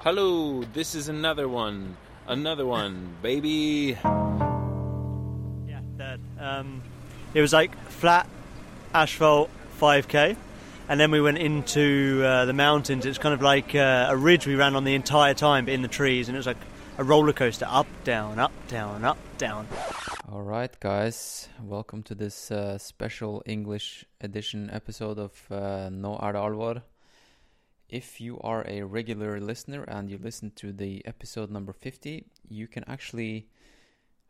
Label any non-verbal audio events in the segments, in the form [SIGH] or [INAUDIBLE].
Hello, this is another one. Another one, baby. Yeah, that. Um, it was like flat asphalt 5k, and then we went into uh, the mountains. It's kind of like uh, a ridge we ran on the entire time, but in the trees, and it was like a roller coaster up, down, up, down, up, down. All right, guys, welcome to this uh, special English edition episode of uh, No det alvor. If you are a regular listener and you listen to the episode number 50, you can actually,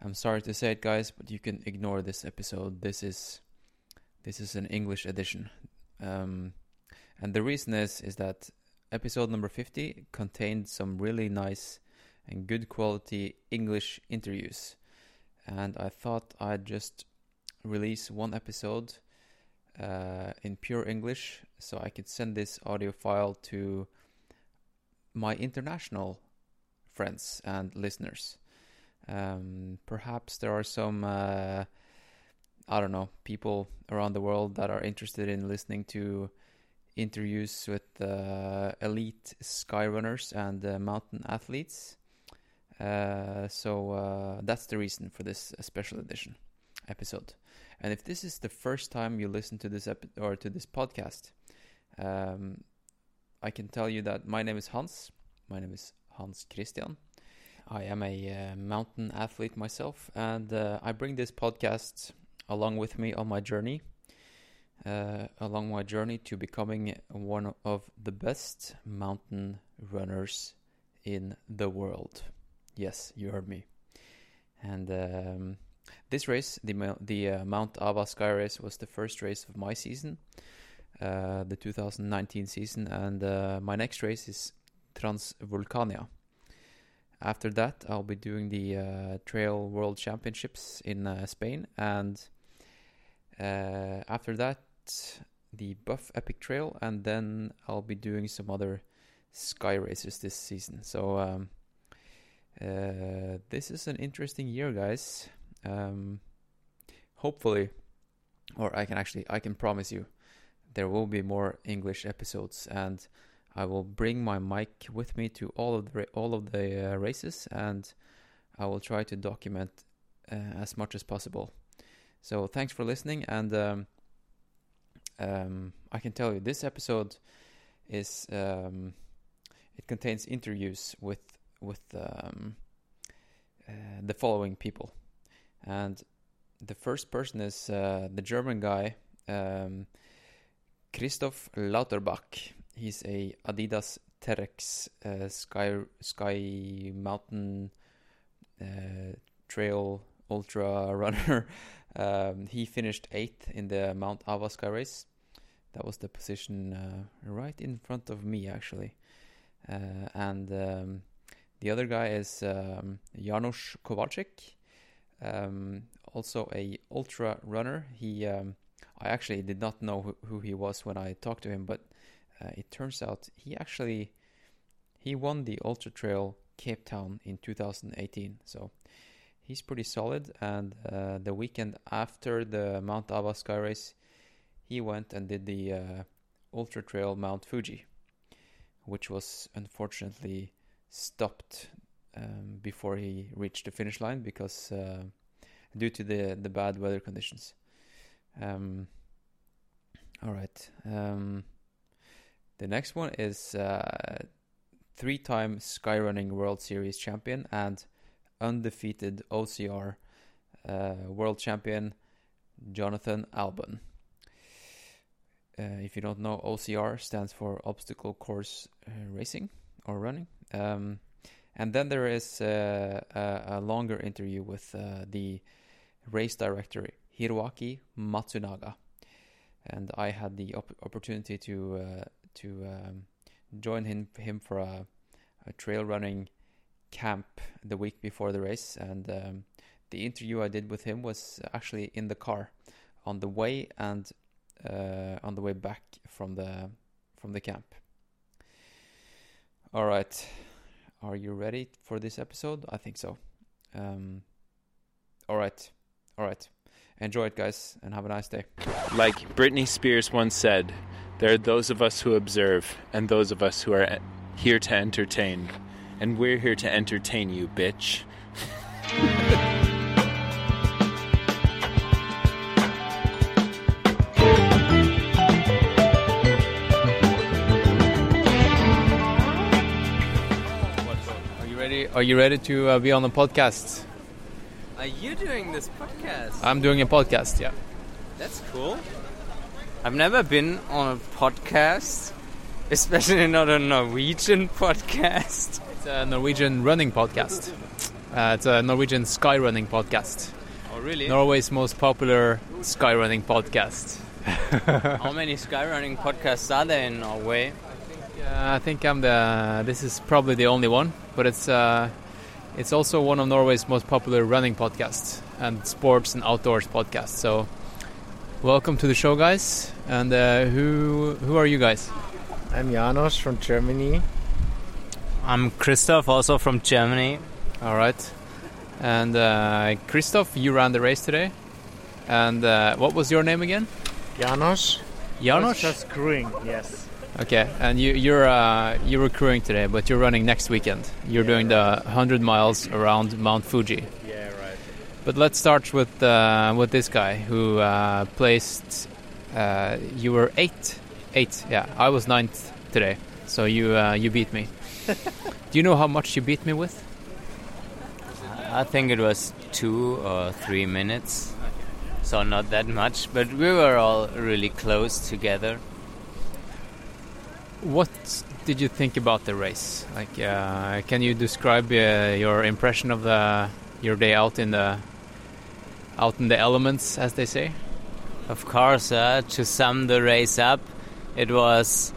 I'm sorry to say it, guys, but you can ignore this episode. This is this is an English edition, um, and the reason is is that episode number 50 contained some really nice and good quality English interviews and I thought I'd just release one episode uh, in pure English so I could send this audio file to my international friends and listeners. Um, perhaps there are some, uh, I don't know, people around the world that are interested in listening to interviews with uh, elite skyrunners and uh, mountain athletes. Uh, so uh, that's the reason for this uh, special edition episode. And if this is the first time you listen to this epi- or to this podcast, um, I can tell you that my name is Hans. My name is Hans Christian. I am a uh, mountain athlete myself, and uh, I bring this podcast along with me on my journey, uh, along my journey to becoming one of the best mountain runners in the world. Yes, you heard me. And um, this race, the the uh, Mount Ava Sky Race, was the first race of my season, uh, the 2019 season, and uh, my next race is Transvulcania. After that, I'll be doing the uh, Trail World Championships in uh, Spain, and uh, after that, the Buff Epic Trail, and then I'll be doing some other sky races this season. So. Um, uh, this is an interesting year, guys. Um, hopefully, or I can actually, I can promise you, there will be more English episodes, and I will bring my mic with me to all of the all of the uh, races, and I will try to document uh, as much as possible. So thanks for listening, and um, um, I can tell you this episode is um, it contains interviews with with um, uh, the following people, and the first person is uh, the German guy um, Christoph Lauterbach. He's a Adidas Terrex uh, Sky Sky Mountain uh, Trail Ultra [LAUGHS] runner. um, he finished eighth in the Mount Ava Sky Race. That was the position uh, right in front of me, actually. Uh, and um, the other guy is um, Janusz Kowalczyk, um, also a ultra runner. He, um, I actually did not know who, who, he was when I talked to him, but uh, it turns out he actually he won the Ultra Trail Cape Town in 2018. So he's pretty solid. And uh, the weekend after the Mount Ava Sky Race, he went and did the uh, Ultra Trail Mount Fuji, which was unfortunately stopped um, before he reached the finish line because uh, due to the the bad weather conditions. Um, all right. Um, the next one is uh, three-time skyrunning World Series champion and undefeated OCR uh, world champion Jonathan Albon. Uh, if you don't know, OCR stands for Obstacle Course uh, Racing or Running. Um, and then there is uh, a, a, longer interview with uh, the race director Hiroaki Matsunaga, and I had the op- opportunity to uh, to um, join him him for a, a, trail running camp the week before the race, and um, the interview I did with him was actually in the car on the way and uh, on the way back from the from the camp. All right. Are you ready for this episode? I think so. Um, all right. All right. Enjoy it, guys, and have a nice day. Like Britney Spears once said, there are those of us who observe and those of us who are here to entertain. And we're here to entertain you, bitch. Are you ready to uh, be on the podcast? Are you doing this podcast? I'm doing a podcast. Yeah. That's cool. I've never been on a podcast, [LAUGHS] especially not a Norwegian podcast. It's a Norwegian running podcast. Uh, it's a Norwegian sky running podcast. Oh, really? Norway's most popular sky running podcast. [LAUGHS] How many sky running podcasts are there in Norway? Yeah, I think I'm the. This is probably the only one, but it's uh, it's also one of Norway's most popular running podcasts and sports and outdoors podcasts. So, welcome to the show, guys. And uh, who who are you guys? I'm Janos from Germany. I'm Christoph, also from Germany. All right. And uh, Christoph, you ran the race today. And uh, what was your name again? Janos. Janos. Just crewing, yes. Okay, and you, you're uh, you were crewing today, but you're running next weekend. You're Yeah, doing the 100 miles around Mount Fuji. Yeah, right. But let's start with uh, with this guy who uh, placed. Uh, you were eight, eight. Yeah, I was ninth today, so you uh, you beat me. [LAUGHS] Do you know how much you beat me with? I think it was two or three minutes. So not that much, but we were all really close together. What did you think about the race? Like, uh, can you describe uh, your impression of the your day out in the out in the elements, as they say? Of course, uh, to sum the race up, it was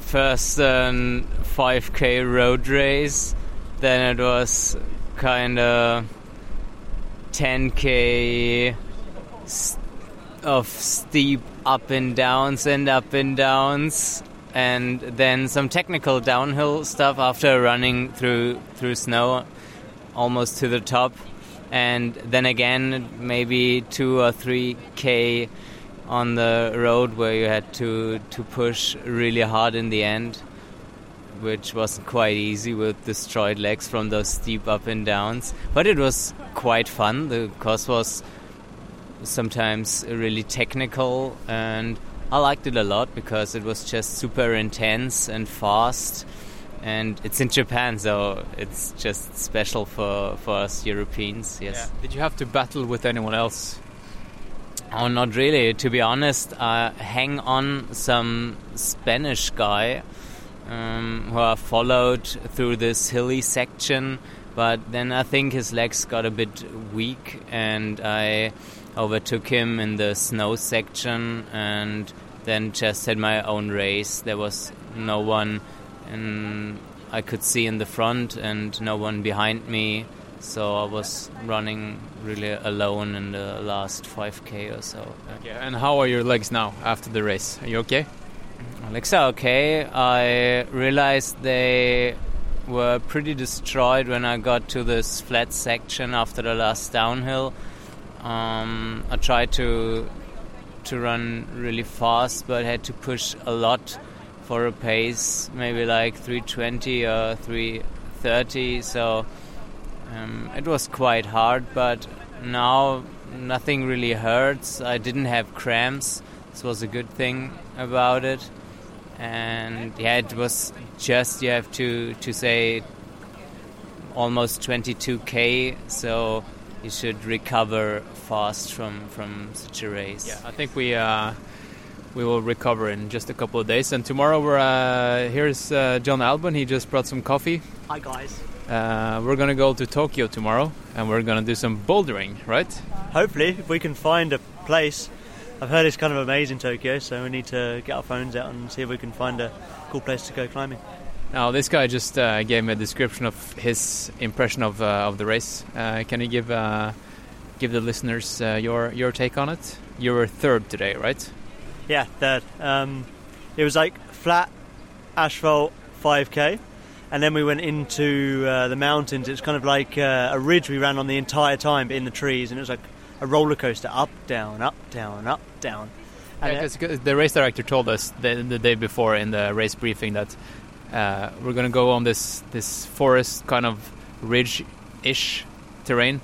first an 5k road race, then it was kind of 10k s- of steep up and downs and up and downs and then some technical downhill stuff after running through through snow almost to the top and then again maybe 2 or 3k on the road where you had to to push really hard in the end which wasn't quite easy with destroyed legs from those steep up and downs but it was quite fun. The course was sometimes really technical and I liked it a lot because it was just super intense and fast and it's in Japan so it's just special for, for us Europeans yes Did you have to battle with anyone else? Oh, not really. To be honest, I hang on some Spanish guy um, who I followed through this hilly section, but then I think his legs got a bit weak, and I overtook him in the snow section, and then just had my own race. There was no one in, I could see in the front, and no one behind me. So I was running really alone in the last 5k or so. Okay. And how are your legs now after the race? Are you okay? Legs are okay. I realized they were pretty destroyed when I got to this flat section after the last downhill. Um, I tried to to run really fast, but had to push a lot for a pace, maybe like 320 or 330. So um, it was quite hard, but now nothing really hurts. I didn't have cramps. This was a good thing about it. And yeah, it was just you have to to say almost 22k, so you should recover fast from from such a race. Yeah, I think we uh, we will recover in just a couple of days. And tomorrow we're uh, here's uh, Jon Albon. He just brought some coffee. Hi guys. Uh, we're gonna go to Tokyo tomorrow, and we're gonna do some bouldering, right? Hopefully, if we can find a place. I've heard it's kind of amazing Tokyo, so we need to get our phones out and see if we can find a cool place to go climbing. Now this guy just uh, gave me a description of his impression of uh, of the race. Uh, can you give uh, give the listeners uh, your your take on it? You were third today, right? Yeah, third. Um, it was like flat asphalt 5k, and then we went into uh, the mountains. It's kind of like uh, a ridge we ran on the entire time, but in the trees, and it was like a roller coaster, up, down, up, down, up, down. And Yeah, it- the race director told us the, the day before in the race briefing that uh, we're going to go on this this forest kind of ridge-ish terrain,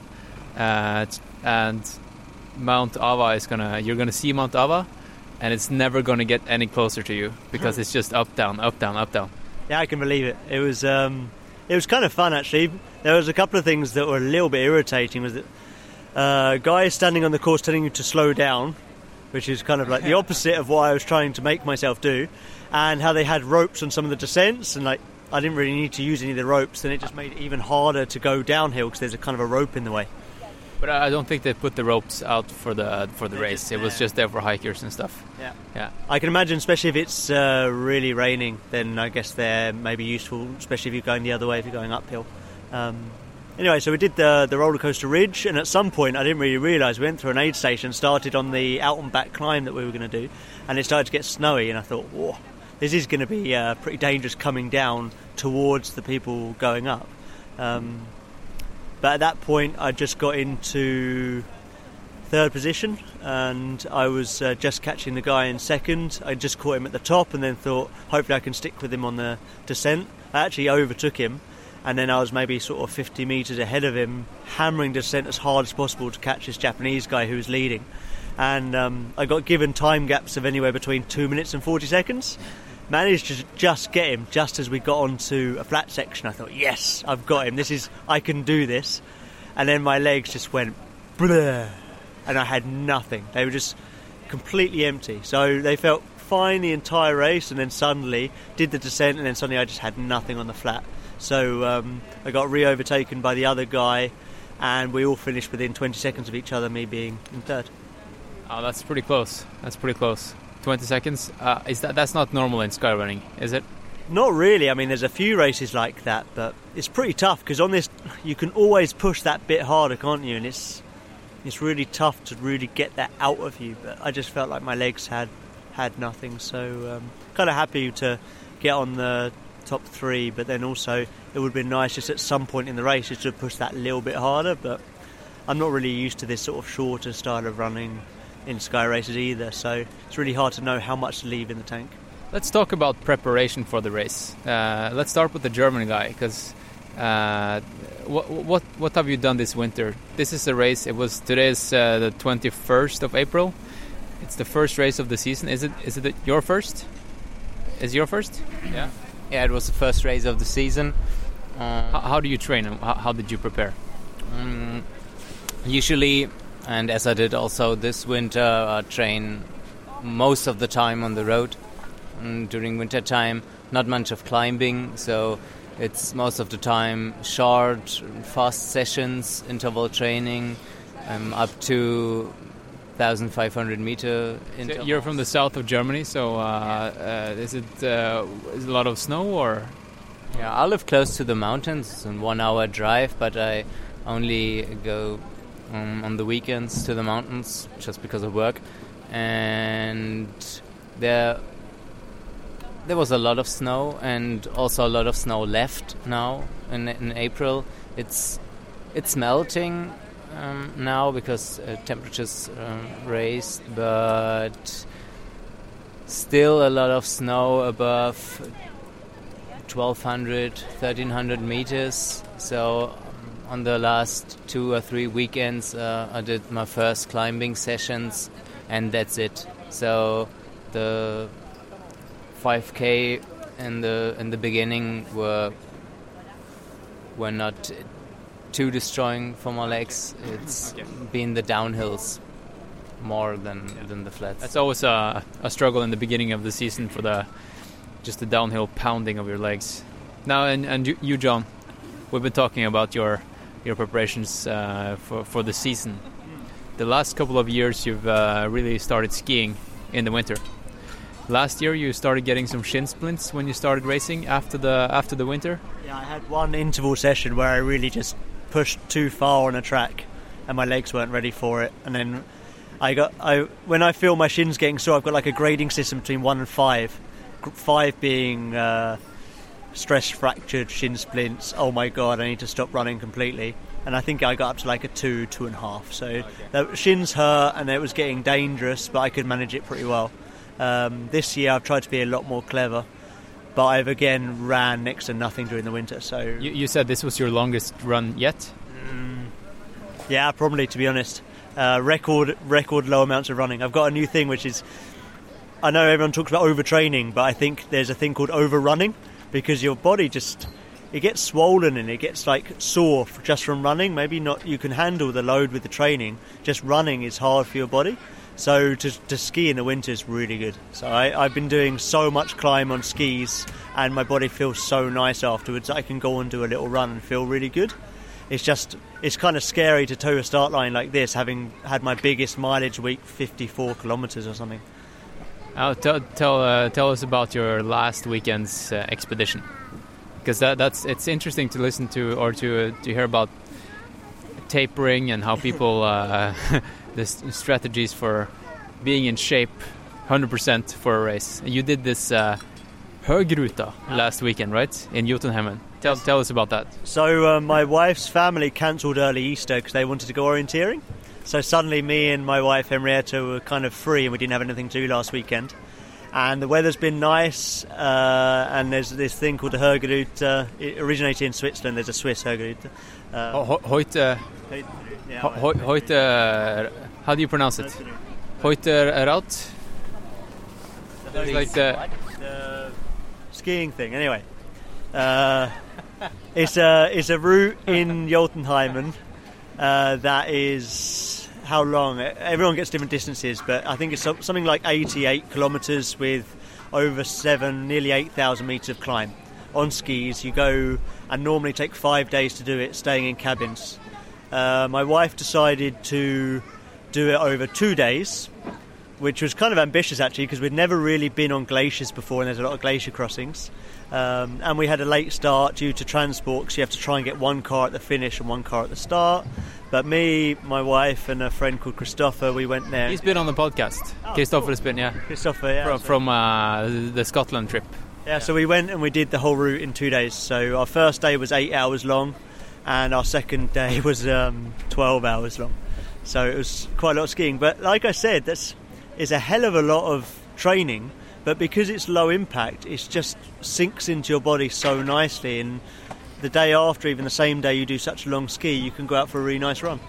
uh, and Mount Ava is gonna you're gonna see Mount Ava, and it's never going to get any closer to you because it's just up down up down up down. Yeah, I can believe it. It was um, it was kind of fun actually. There was a couple of things that were a little bit irritating. Was that uh, guys standing on the course telling you to slow down, which is kind of like the [LAUGHS] opposite of what I was trying to make myself do, and how they had ropes on some of the descents, and like I didn't really need to use any of the ropes, then it just made it even harder to go downhill because there's a kind of a rope in the way. But I don't think they put the ropes out for the for the They're race. It was just there for hikers and stuff. Yeah. Yeah. I can imagine, especially if it's uh, really raining, then I guess they're maybe useful, especially if you're going the other way, if you're going uphill. Um, anyway, so we did the, the roller coaster ridge, and at some point, I didn't really realise we went through an aid station, started on the out and back climb that we were going to do, and it started to get snowy, and I thought, whoa, this is going to be uh, pretty dangerous coming down towards the people going up. Um, but at that point, I just got into third position, and I was uh, just catching the guy in second. I just caught him at the top, and then thought, hopefully, I can stick with him on the descent. I actually overtook him, and then I was maybe sort of 50 metres ahead of him, hammering descent as hard as possible to catch this Japanese guy who was leading. And um, I got given time gaps of anywhere between two minutes and 40 seconds. Managed to just get him just as we got onto a flat section. I thought, yes, I've got him. This is, I can do this. And then my legs just went, and I had nothing. They were just completely empty. So they felt fine the entire race, and then suddenly did the descent, and then suddenly I just had nothing on the flat. So um, I got re-overtaken by the other guy, and we all finished within 20 seconds of each other. Me being in third. Oh, that's pretty close. That's pretty close. 20 seconds. Uh, is that that's not normal in skyrunning, is it? Not really. I mean, there's a few races like that, but it's pretty tough because on this you can always push that bit harder, can't you? And it's it's really tough to really get that out of you. But I just felt like my legs had had nothing, so um, kind of happy to get on the top three. But then also it would have been nice just at some point in the race just to push that little bit harder. But I'm not really used to this sort of shorter style of running in sky races either, so it's really hard to know how much to leave in the tank. Let's talk about preparation for the race. Uh, let's start with the German guy, because uh, what what what have you done this winter? This is a race. It was today is uh, the 21st of April. It's the first race of the season. Is it? Is it your first? Is your first? Yeah. Yeah, it was the first race of the season. Uh, How, how do you train? and How, how did you prepare? Mm, usually, and as I did also this winter, I train most of the time on the road. Mm, during winter time, not much of climbing, so it's most of the time short, fast sessions, interval training, um, up to 1,500 meter. So. You're from the south of Germany, so uh, uh, is it uh, is it a lot of snow or? Yeah, I live close to the mountains. It's a one-hour drive, but I only go um, on the weekends to the mountains just because of work. And there, there was a lot of snow, and also a lot of snow left now in, in April. It's it's melting um, now because uh, temperatures um, raised, but still a lot of snow above 1200 1300 meters so on the last two or three weekends uh, i did my first climbing sessions and that's it so the 5k in the in the beginning were were not too destroying for my legs it's Okay. been the downhills more than Yeah. than the flats That's always a, a struggle in the beginning of the season for the just the downhill pounding of your legs. Now, and and you, you John, we've been talking about your your preparations uh, for for the season. The last couple of years, you've uh, really started skiing in the winter. Last year, you started getting some shin splints when you started racing after the after the winter. Yeah, I had one interval session where I really just pushed too far on a track, and my legs weren't ready for it. And then I got I when I feel my shins getting sore, I've got like a grading system between one and five. Five being uh, stress fractured, shin splints. Oh my god, I need to stop running completely. And I think I got up to like a two, two and a half. So the shins hurt and it was getting dangerous, but I could manage it pretty well. Um, this year I've tried to be a lot more clever, but I've again ran next to nothing during the winter. So You, you said this was your longest run yet. Yeah, probably to be honest. Uh, record record low amounts of running. I've got a new thing which is I know everyone talks about overtraining, but I think there's a thing called overrunning because your body just it gets swollen and it gets like sore just from running. Maybe not you can handle the load with the training. Just running is hard for your body. So to, to ski in the winter is really good. So I, I've been doing so much climb on skis, and my body feels so nice afterwards. I can go and do a little run and feel really good it's just it's kind of scary to tow a start line like this having had my biggest mileage week 54 kilometers or something Uh, tell tell uh, tell us about your last weekend's uh, expedition, because that that's it's interesting to listen to or to uh, to hear about tapering and how people uh, [LAUGHS] the strategies for being in shape 100% for a race. You did this uh, Högruta last weekend, right, in Jotunheimen. Tell tell us about that. so uh, my wife's family cancelled early easter because they wanted to go orienteering so suddenly me and my wife henrietta were kind of free and we didn't have anything to do last weekend and the weather's been nice uh, and there's this thing called the Högerut uh, it originated in Switzerland there's a Swiss Högerut uh, Heute, yeah, ho- ho- heute, how do you pronounce it? Heute Raut. It's like the the skiing thing. Anyway, uh, it's a it's a route in Jotunheimen uh, that is how long? Everyone gets different distances, but I think it's something like 88 kilometres with over seven, nearly 8,000 metres of climb on skis. You go and normally take five days to do it, staying in cabins. Uh, my wife decided to do it over two days, which was kind of ambitious actually because we'd never really been on glaciers before and there's a lot of glacier crossings. Um, and we had a late start due to transport because you have to try and get one car at the finish and one car at the start. But me, my wife, and a friend called Christopher, we went there. He's been on the podcast. Christopher has been, yeah, Christopher, yeah. from, so- from uh, the Scotland trip. Yeah, so we went and we did the whole route in two days. So our first day was eight hours long, and our second day [LAUGHS] was um, 12 hours long. So it was quite a lot of skiing. But like I said, that's is a hell of a lot of training. But because it's low impact, it just sinks into your body so nicely. And the day after, even the same day you do such a long ski, you can go out for a really nice run.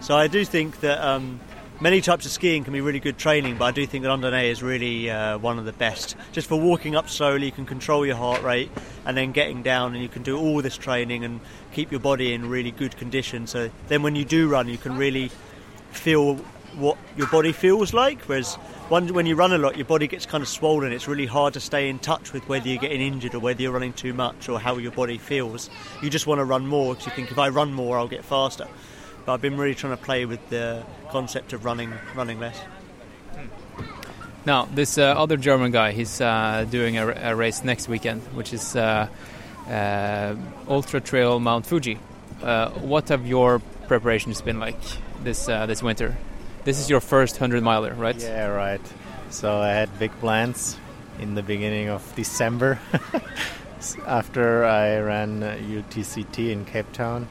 So I do think that um, many types of skiing can be really good training, but I do think that Randonnée is really uh, one of the best. Just for walking up slowly, you can control your heart rate, and then getting down, and you can do all this training and keep your body in really good condition. So then, when you do run, you can really feel what your body feels like. Whereas when you run a lot, your body gets kind of swollen. It's really hard to stay in touch with whether you're getting injured or whether you're running too much or how your body feels. You just want to run more because you think if I run more, I'll get faster. But I've been really trying to play with the concept of running, running less. Now, this uh, other German guy, he's uh, doing a, a race next weekend, which is uh, uh, Ultra Trail Mount Fuji. Uh, what have your preparations been like this uh, this winter? This is your first hundred miler, right? Yeah, right. So I had big plans in the beginning of December [LAUGHS] after I ran UTCT in Cape Town.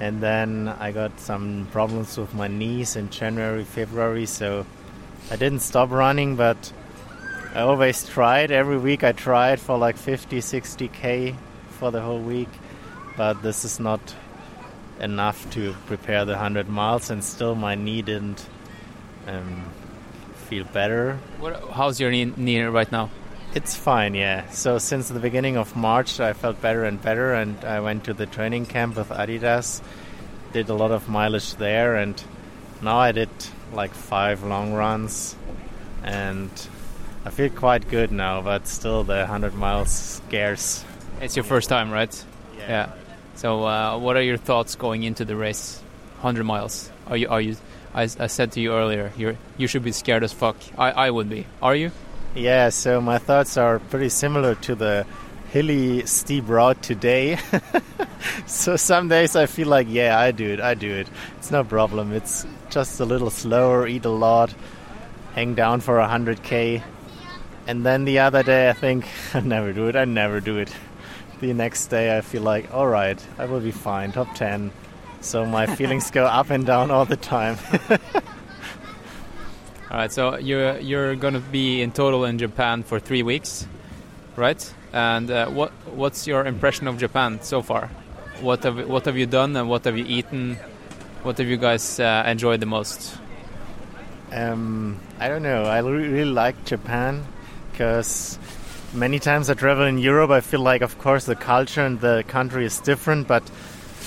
And then I got some problems with my knees in January, February, so I didn't stop running, but I always tried. Every week I tried for like 50, 60k for the whole week, but this is not enough to prepare the 100 miles, and still my knee didn't um, feel better. What, how's your knee, knee right now? It's fine, yeah. So since the beginning of March, I felt better and better, and I went to the training camp with Adidas, did a lot of mileage there, and now I did like five long runs, and I feel quite good now. But still, the 100 miles scares. It's your first time, right? Yeah. So, uh, what are your thoughts going into the race? 100 miles. Are you? Are you? I, I said to you earlier, you you should be scared as fuck. I, I would be. Are you? Yeah, so my thoughts are pretty similar to the hilly, steep route today. [LAUGHS] so some days I feel like, yeah, I do it, I do it. It's no problem. It's just a little slower, eat a lot, hang down for 100k. And then the other day I think, [LAUGHS] I never do it, I never do it. the next day I feel like, all right, I will be fine, top 10. So my feelings go up and down all the time. [LAUGHS] All right, so you're you're gonna be in total in Japan for three weeks, right? And uh, what what's your impression of Japan so far? What have what have you done and what have you eaten? What have you guys uh, enjoyed the most? Um, I don't know. I re- really like Japan because many times I travel in Europe, I feel like, of course, the culture and the country is different, but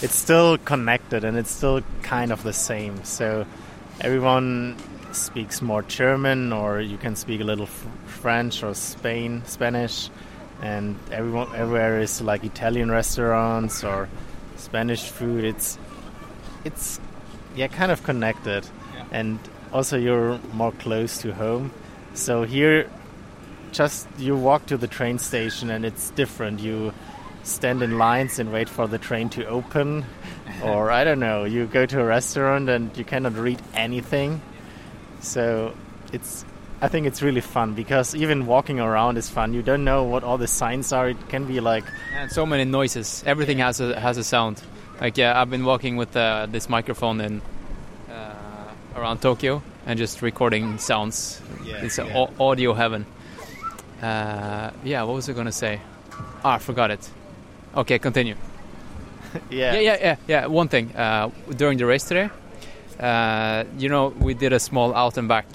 it's still connected and it's still kind of the same. So everyone speaks more German, or you can speak a little French or Spain, Spanish, and everyone everywhere is like Italian restaurants or Spanish food. It's it's yeah, kind of connected, and also you're more close to home. So here, just you walk to the train station and it's different. You stand in lines and wait for the train to open, or I don't know. You go to a restaurant and you cannot read anything. So it's I think it's really fun because even walking around is fun. You don't know what all the signs are. It can be like And so many noises. Everything has a has a sound. Like yeah, I've been walking with uh, this microphone in uh, around Tokyo and just recording sounds. Yeah, it's yeah. au- audio heaven. Uh, yeah, what was I gonna say? Ah, I forgot it. Okay, continue. [LAUGHS] yeah, Yeah, yeah, yeah, yeah. One thing uh, during the race today, uh, you know, we did a small out and back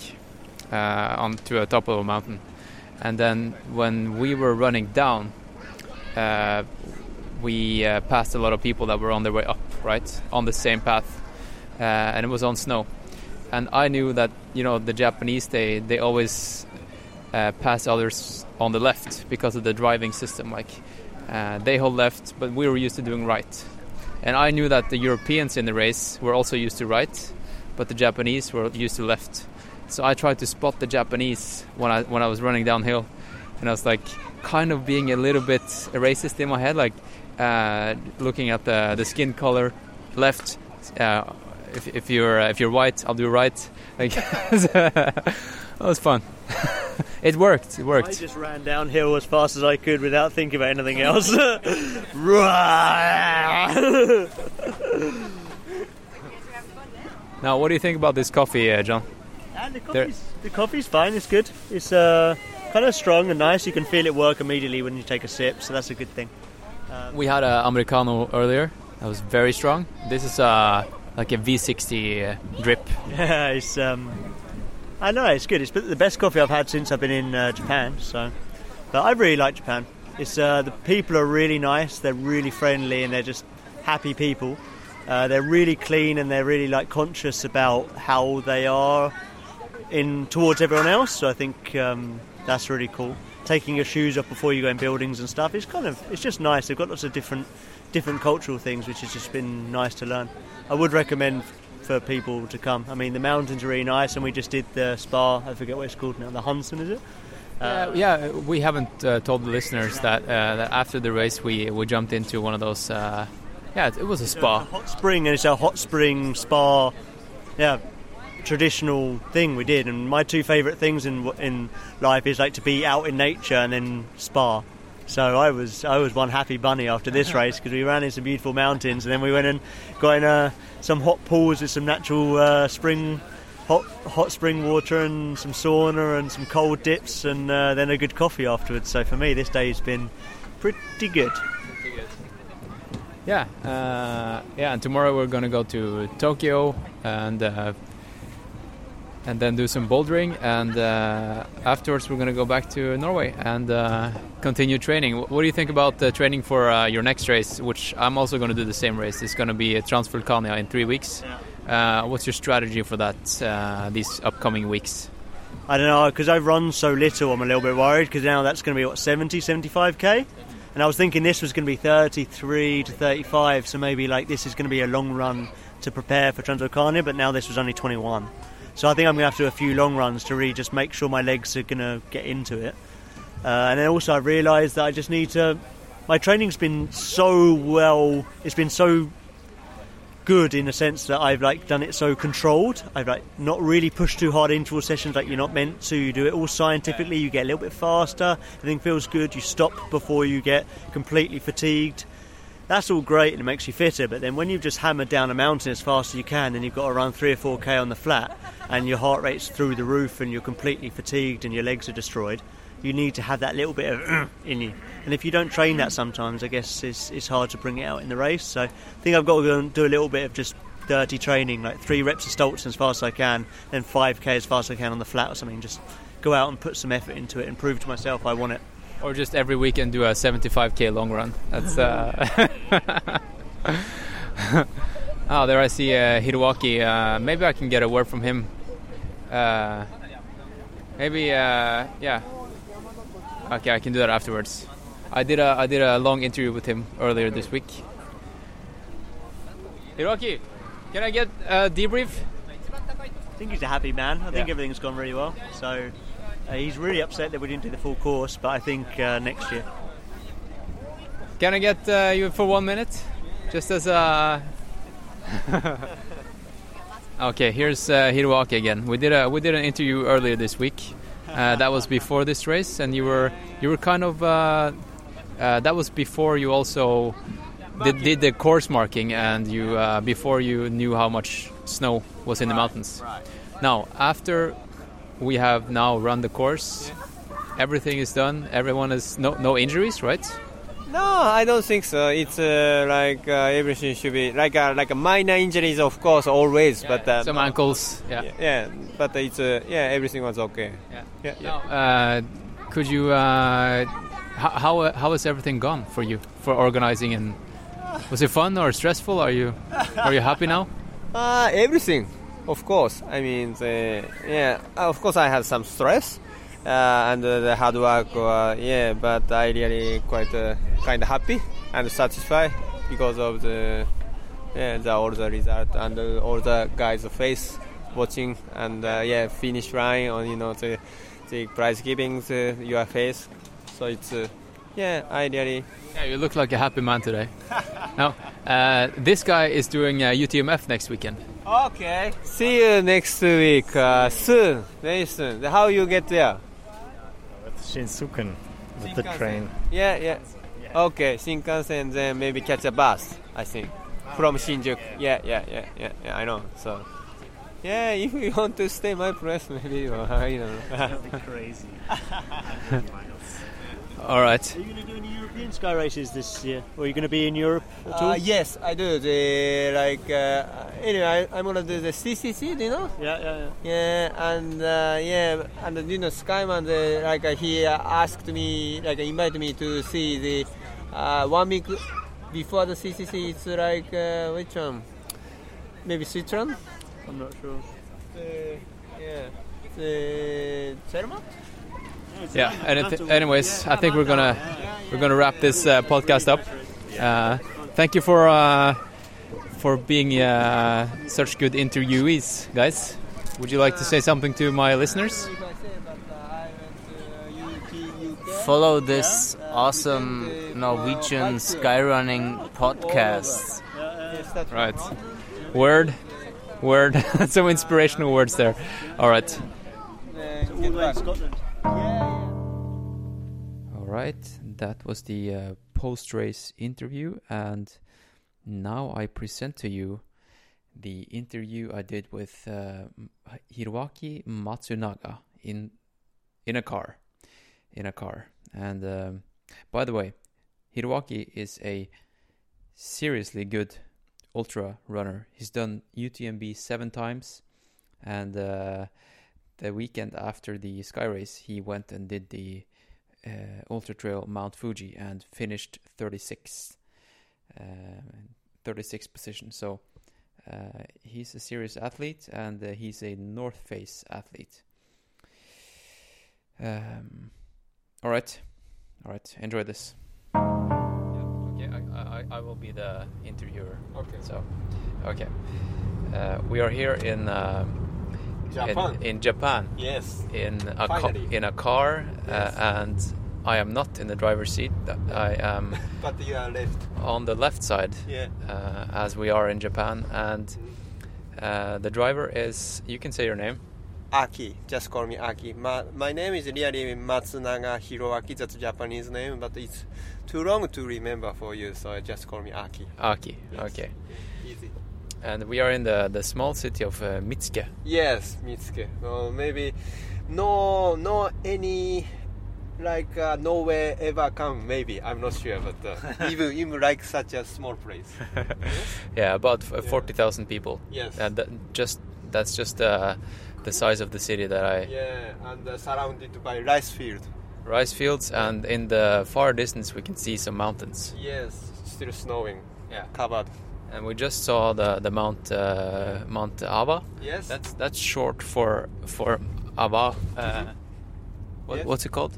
uh, onto a top of a mountain, and then when we were running down, uh, we uh, passed a lot of people that were on their way up, right, on the same path, uh, and it was on snow, and I knew that you know the Japanese they they always uh, pass others on the left because of the driving system, like. Uh, they hold left, but we were used to doing right. And I knew that the Europeans in the race were also used to right, but the Japanese were used to left. So I tried to spot the Japanese when I when I was running downhill, and I was like kind of being a little bit racist in my head, like uh, looking at the the skin color, left. Uh, if, if you're uh, if you're white, I'll do right. Like [LAUGHS] that was fun. [LAUGHS] it worked. It worked. I just ran downhill as fast as I could without thinking about anything else. [LAUGHS] Now, what do you think about this coffee, uh, John? and the coffee's, the coffee's fine. It's good. It's uh, kind of strong and nice. You can feel it work immediately when you take a sip, so that's a good thing. We had a americano earlier. That was very strong. This is uh, like a V60 uh, drip. [LAUGHS] Yeah, it's um, I know it's good. It's the best coffee I've had since I've been in uh, Japan. So, but I really like Japan. It's uh, the people are really nice. They're really friendly and they're just happy people. Uh, they're really clean and they're really like conscious about how they are in towards everyone else. So I think um, that's really cool. Taking your shoes off before you go in buildings and stuff. It's kind of it's just nice. They've got lots of different different cultural things, which has just been nice to learn. I would recommend for people to come. I mean, the mountains are really nice, and we just did the spa. I forget what it's called now. The Huntsman, is it? Uh, yeah, we haven't uh, told the listeners that, uh, that after the race we, we jumped into one of those. Uh, yeah, it, it was a spa. A hot spring, and it's a hot spring spa. Yeah, traditional thing we did. And my two favourite things in in life is like to be out in nature and then spa. So I was I was one happy bunny after this [LAUGHS] race because we ran in some beautiful mountains, and then we went and got in uh, some hot pools with some natural uh, spring. Hot, hot spring water and some sauna and some cold dips and uh, then a good coffee afterwards. So for me, this day's been pretty good. Yeah, uh, yeah. And tomorrow we're gonna go to Tokyo and uh, and then do some bouldering, and uh, afterwards we're gonna go back to Norway and uh, continue training. What do you think about the training for uh, your next race, which I'm also gonna do the same race? It's gonna be a Transvulcania in three weeks. Uh, what's your strategy for that uh, these upcoming weeks? I don't know because I've run so little. I'm a little bit worried because now that's going to be what 70, 75k, and I was thinking this was going to be 33 to 35. So maybe like this is going to be a long run to prepare for Transvulcania, but now this was only 21. So I think I'm going to have to do a few long runs to really just make sure my legs are going to get into it. Uh, and then also I realised that I just need to. My training's been so well. It's been so good in a sense that I've like done it so controlled. I've like not really pushed too hard interval sessions like you're not meant to. You do it all scientifically. You get a little bit faster. Everything feels good. You stop before you get completely fatigued. That's all great and it makes you fitter. But then when you've just hammered down a mountain as fast as you can, and you've got to run three or four k on the flat, and your heart rate's through the roof, and you're completely fatigued, and your legs are destroyed. You need to have that little bit of [CLEARS THROAT] in you. And if you don't train that sometimes, I guess it's, it's hard to bring it out in the race. So I think I've got to go and do a little bit of just dirty training, like three reps of Stoltzen as fast as I can, then 5k as fast as I can on the flat or something. Just go out and put some effort into it and prove to myself I want it. Or just every weekend do a 75k long run. That's. Uh... [LAUGHS] oh, there I see uh, Hiroaki. Uh, maybe I can get a word from him. Uh, maybe, uh, yeah. Okay, I can do that afterwards. I did a I did a long interview with him earlier this week. Hiroaki, can I get a debrief? I think he's a happy man. I think Yeah. everything's gone really well. So uh, he's really upset that we didn't do the full course, but I think uh, next year. Can I get uh, you for one minute, just as a? [LAUGHS] okay, here's uh, Hiroaki again. We did a we did an interview earlier this week. Uh, that was before this race, and you were you were kind of uh, uh, that was before you also did, did the course marking, and you uh, before you knew how much snow was in the mountains. Now, after we have now run the course, everything is done. Everyone is no no injuries, right? No, I don't think so. It's uh, like uh, everything should be like uh, like minor injuries, of course, always. but uh, Some ankles, yeah. yeah, yeah, but it's uh, yeah, everything was okay. Yeah. Yeah, Now, uh, could you? Uh, how how has everything gone for you for organizing and [LAUGHS] was it fun or stressful? Are you are you happy now? Uh, everything, of course. I mean, the, yeah, of course, I had some stress uh, and uh, the hard work. Uh, yeah, but I really quite uh, kind of happy and satisfied because of the yeah the all the result and uh, all the guys' face watching and uh, yeah finish line on you know the the prize giving the, your face. So it's uh, yeah I really Yeah, you look like a happy man today. [LAUGHS] now, uh, this guy is doing uh, UTMF next weekend. Okay. See you next week. Uh, soon. Very soon. How you get there? With Shinsuken, with the train. Yeah, yeah. Okay, Shinkansen, then maybe catch a bus. I think from Shinjuku. Yeah, yeah, yeah, yeah, yeah. I know. So. Yeah, [LAUGHS] if you want to stay my place, [LAUGHS] maybe or I don't know. That'd be crazy. [LAUGHS] All right. Are you going to do any European sky races this year? Or are you going to be in Europe at all? Uh, yes, I do. The like uh, anyway, I, I'm gonna do the CCC. Do you know? Yeah, yeah, yeah. Yeah, and uh, yeah, and you know, Skyman, the, like uh, he uh, asked me, like invited me to see the uh, one week before the CCC. It's like uh, which one? Maybe Switzerland. I'm not sure. The, yeah, the Zermatt. Yeah. Anyth- anyways, I think we're gonna we're gonna wrap this uh, podcast up. Uh, thank you for uh, for being uh, such good interviewees, guys. Would you like to say something to my listeners? If I say, but I went to UK. Follow this awesome Norwegian skyrunning podcast. Right. Word, word. [LAUGHS] Some inspirational words there. All right. All the way in Scotland. All right, that was the uh, post race interview, and now I present to you the interview I did with uh, Hiroaki Matsunaga in in a car, in a car. And um, by the way, Hiroaki is a seriously good ultra runner. He's done UTMB seven times, and uh, the weekend after the Sky Race, he went and did the uh, Ultra Trail Mount Fuji and finished 36, uh, 36th position. So uh, he's a serious athlete and uh, he's a North Face athlete. Um, all right, all right. Enjoy this. Okay, I, I, I will be the interviewer. Okay. So, okay. Uh, we are here in um, Japan. In, in Japan Yes. in a Finally. in a car Yes. uh, and I am not in the driver's seat. I am [LAUGHS] But you are left. on the left side, Yeah. uh, as we are in Japan, and uh, the driver is. You can say your name. Aki. Just call me Aki. My, my name is really Matsunaga Hiroaki. That's a Japanese name, but it's too long to remember for you, so just call me Aki. Aki. Yes. Okay. Easy. And we are in the the small city of uh, Mitsuke. Yes, Mitsuke. Uh, maybe no, no any like uh, nowhere ever come. Maybe I'm not sure, but uh, [LAUGHS] even even like such a small place. [LAUGHS] Yeah, about f- Yeah. forty thousand people. Yes. And that just that's just uh, the size of the city that I Yeah, and uh, surrounded by rice field. rice fields, and in the far distance we can see some mountains. Yes, still snowing. Yeah. Covered. And we just saw the the Mount uh, Mount Ava. Yes. That's that's short for for Ava. Uh, what, Yes. What's it called?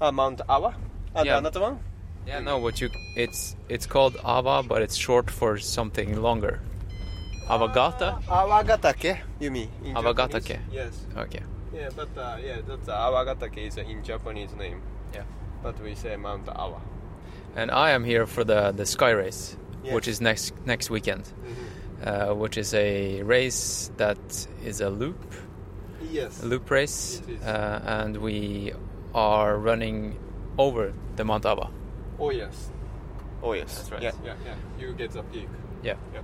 uh, Mount Awa. And Yeah. another one. Yeah, no, what you it's it's called Ava, but it's short for something longer. Avagata. Awagatake, you mean? in Awagatake. Japanese? Yes. Okay. Yeah, but uh, yeah, that's uh, Awagatake is uh, in Japanese name. Yeah. But we say Mount Awa. And I am here for the the Sky Race, Yes. which is next next weekend. Mm-hmm. uh, which is a race that is a loop, Yes. a loop race, It is. uh, and we are running over the Mount Ava. Oh yes. Oh yes. That's right. Yeah, yeah, yeah. You get the peak. Yeah. Yeah.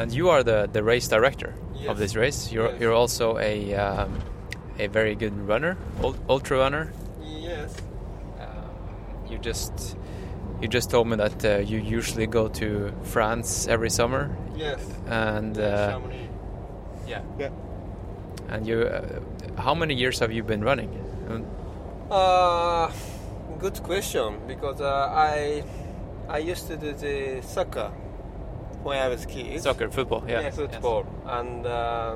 And you are the, the race director Yes. of this race. You're Yes. you're also a um, a very good runner, ultra runner. Yes. Um, you just you just told me that uh, you usually go to France every summer, Yes. and uh, yeah, Yeah. and you. Uh, how many years have you been running? Um, Uh, good question because uh, I I used to do the soccer when I was kid. Soccer, football, yeah, Yeah, football. And uh,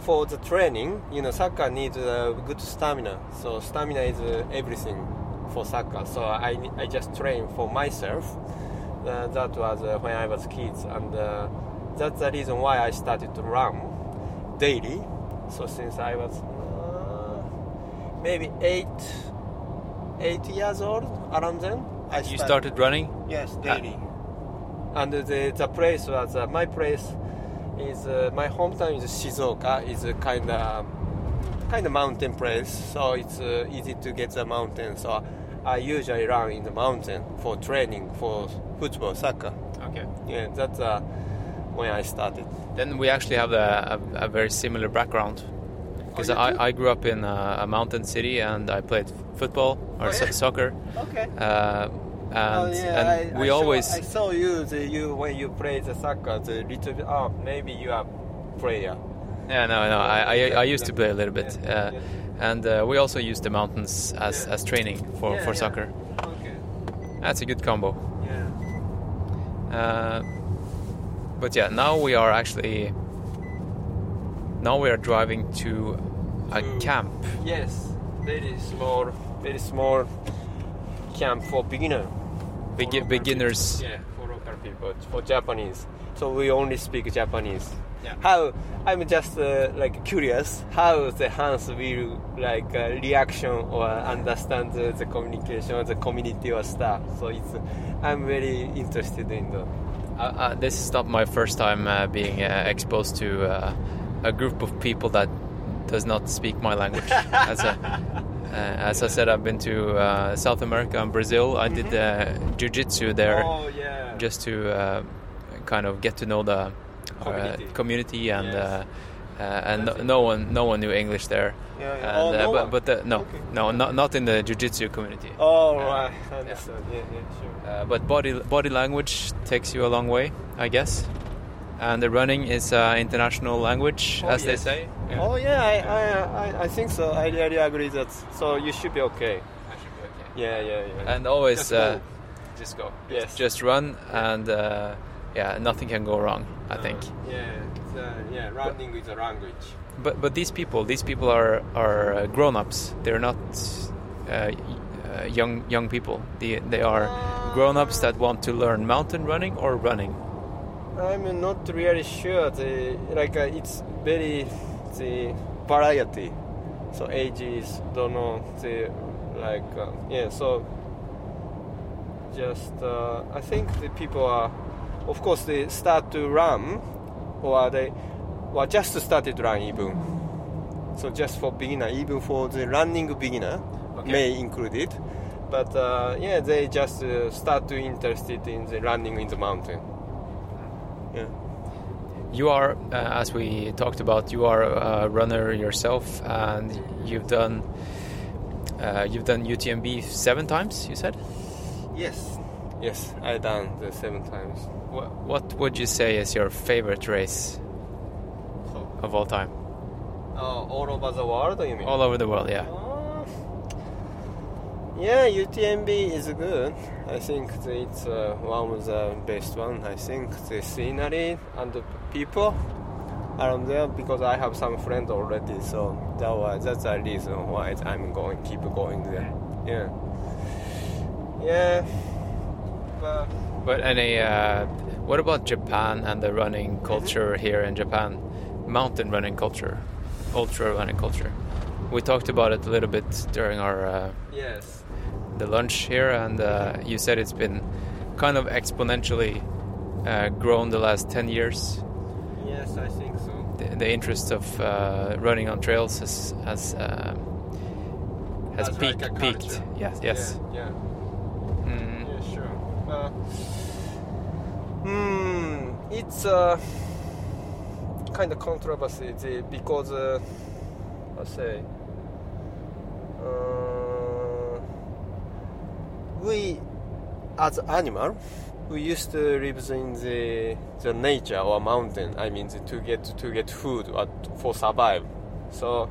for the training, you know, soccer needs uh, good stamina. So stamina is uh, everything for soccer. So I I just train for myself. Uh, that was uh, when I was kids, and uh, that's the reason why I started to run daily. So since I was uh, maybe eight eight years old, around then, I You started running. Yes, daily. And the the place was uh, my place is uh, my hometown is Shizuoka. is a kind of kind of mountain place, so it's uh, easy to get the mountain. So I usually run in the mountain for training for football, soccer. Okay. Yeah, that's uh, when I started. Then we actually have a, a, a very similar background. Because Oh. I, I grew up in a, a mountain city and I played football or Oh, so- soccer. [LAUGHS] Okay. Uh, and oh, yeah, and I, we I always. Saw, I saw you, the, you when you play the soccer. The little bit. Oh, maybe you are player. Yeah, no, no. I, I, I used to play a little bit. Uh, and uh, we also use the mountains as, as training for, for soccer. Okay. That's a good combo. Yeah. Uh, but yeah, now we are actually. Now we are driving to a To- camp. Yes, very small, very small camp for beginner. Begi- beginners. people. Yeah, for local people, for Japanese. So we only speak Japanese. Yeah. How I'm just uh, like curious how the Hans will like uh, reaction or understand the, the communication, the community or stuff. So it's I'm very interested in the. Uh, uh, this is not my first time uh, being uh, exposed to uh, a group of people that does not speak my language. [LAUGHS] as, a, uh, as I said, I've been to uh, South America and Brazil. I did uh, jiu-jitsu there Oh yeah. just to uh, kind of get to know the Community. community and Yes. uh, uh, and no, no one no one knew English there. Yeah, yeah. And, Oh, uh, no but but the, no Okay. no not not in the jiu-jitsu community. Oh right, I understand. Yeah, yeah, sure. Uh, but body body language takes you a long way, I guess. And the running is uh, international language, Oh, as they yes. say. Oh yeah, I, I, I, I think so. I really agree that. So you should be okay. I should be okay. Yeah, yeah, yeah. And always Just go. just go. Yes. Just run, and uh, yeah, nothing can go wrong. I think. Yeah, uh, yeah. Running is a language. But but these people, these people are are uh, grown-ups. They're not uh, uh, young young people. They they are grown-ups that want to learn mountain running or running. I'm not really sure. The like uh, it's very the variety. So ages don't know the like uh, yeah. So just uh, I think the people are, of course, they start to run, or they, well, just started to run even. So just for beginner, even for the running beginner, may include it. But uh, yeah, they just uh, start to interested in the running in the mountain. Yeah. You are, uh, as we talked about, you are a runner yourself, and you've done uh, you've done UTMB seven times. You said. Yes. Yes, I done the seven times. What, what would you say is your favorite race of all time? Uh, all over the world, you mean? All over the world, yeah. Uh, yeah, UTMB is good. I think it's uh, one of the best one. I think the scenery and the people around there because I have some friends already. So that was, that's the reason why I'm going keep going there. Yeah. Yeah. But But any, uh, what about Japan and the running culture here in Japan? Mountain running culture, ultra running culture. We talked about it a little bit during our uh, yes. the lunch here, and uh, you said it's been kind of exponentially uh, grown the last ten years. Yes, I think so. The, the interest of uh, running on trails has has has As like peaked. a peaked. Yes, yes. Yeah. yeah. Mm. Uh, hmm, it's a kind of controversy because, uh, I say, uh, we as animal, we used to live in the the nature or mountain. I mean, the, to get to get food or for survive. So,